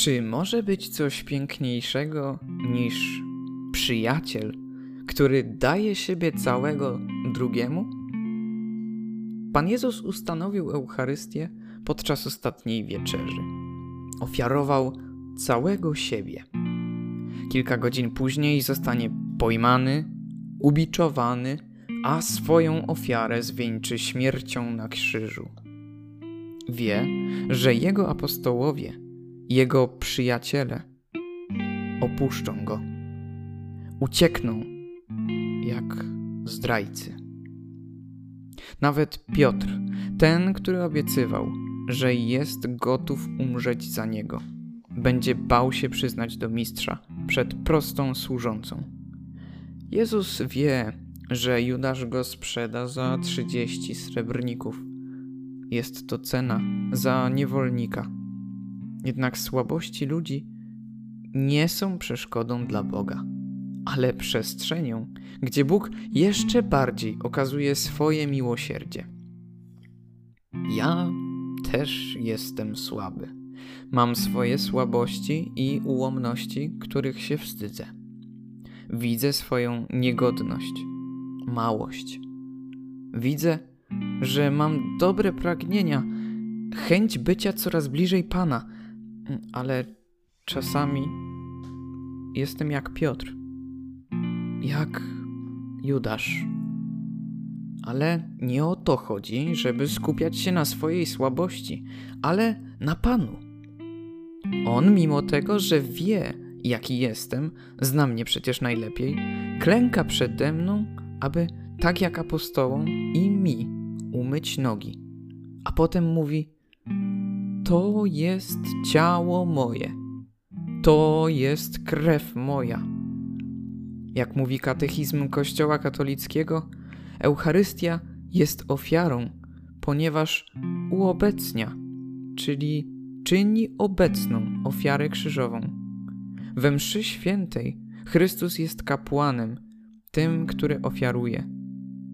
Czy może być coś piękniejszego niż przyjaciel, który daje siebie całego drugiemu? Pan Jezus ustanowił Eucharystię podczas ostatniej wieczerzy. Ofiarował całego siebie. Kilka godzin później zostanie pojmany, ubiczowany, a swoją ofiarę zwieńczy śmiercią na krzyżu. Wie, że jego apostołowie, jego przyjaciele opuszczą go, uciekną jak zdrajcy. Nawet Piotr, ten, który obiecywał, że jest gotów umrzeć za niego, będzie bał się przyznać do mistrza przed prostą służącą. Jezus wie, że Judasz go sprzeda za trzydzieści srebrników. Jest to cena za niewolnika. Jednak słabości ludzi nie są przeszkodą dla Boga, ale przestrzenią, gdzie Bóg jeszcze bardziej okazuje swoje miłosierdzie. Ja też jestem słaby. Mam swoje słabości i ułomności, których się wstydzę. Widzę swoją niegodność, małość. Widzę, że mam dobre pragnienia, chęć bycia coraz bliżej Pana, ale czasami jestem jak Piotr, jak Judasz. Ale nie o to chodzi, żeby skupiać się na swojej słabości, ale na Panu. On, mimo tego, że wie, jaki jestem, zna mnie przecież najlepiej, klęka przede mną, aby tak jak apostołom i mi umyć nogi. A potem mówi: To jest ciało moje, to jest krew moja. Jak mówi katechizm Kościoła katolickiego, Eucharystia jest ofiarą, ponieważ uobecnia, czyli czyni obecną ofiarę krzyżową. We mszy świętej Chrystus jest kapłanem, tym, który ofiaruje.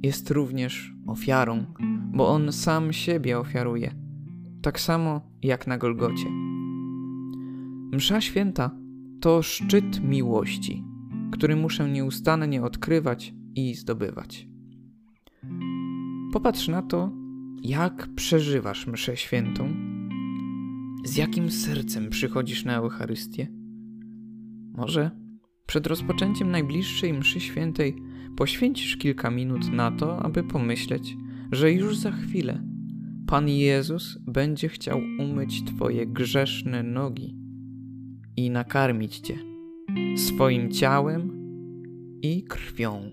Jest również ofiarą, bo On sam siebie ofiaruje, tak samo jak na Golgocie. Msza święta to szczyt miłości, który muszę nieustannie odkrywać i zdobywać. Popatrz na to, jak przeżywasz mszę świętą, z jakim sercem przychodzisz na Eucharystię. Może przed rozpoczęciem najbliższej mszy świętej poświęcisz kilka minut na to, aby pomyśleć, że już za chwilę Pan Jezus będzie chciał umyć Twoje grzeszne nogi i nakarmić Cię swoim ciałem i krwią.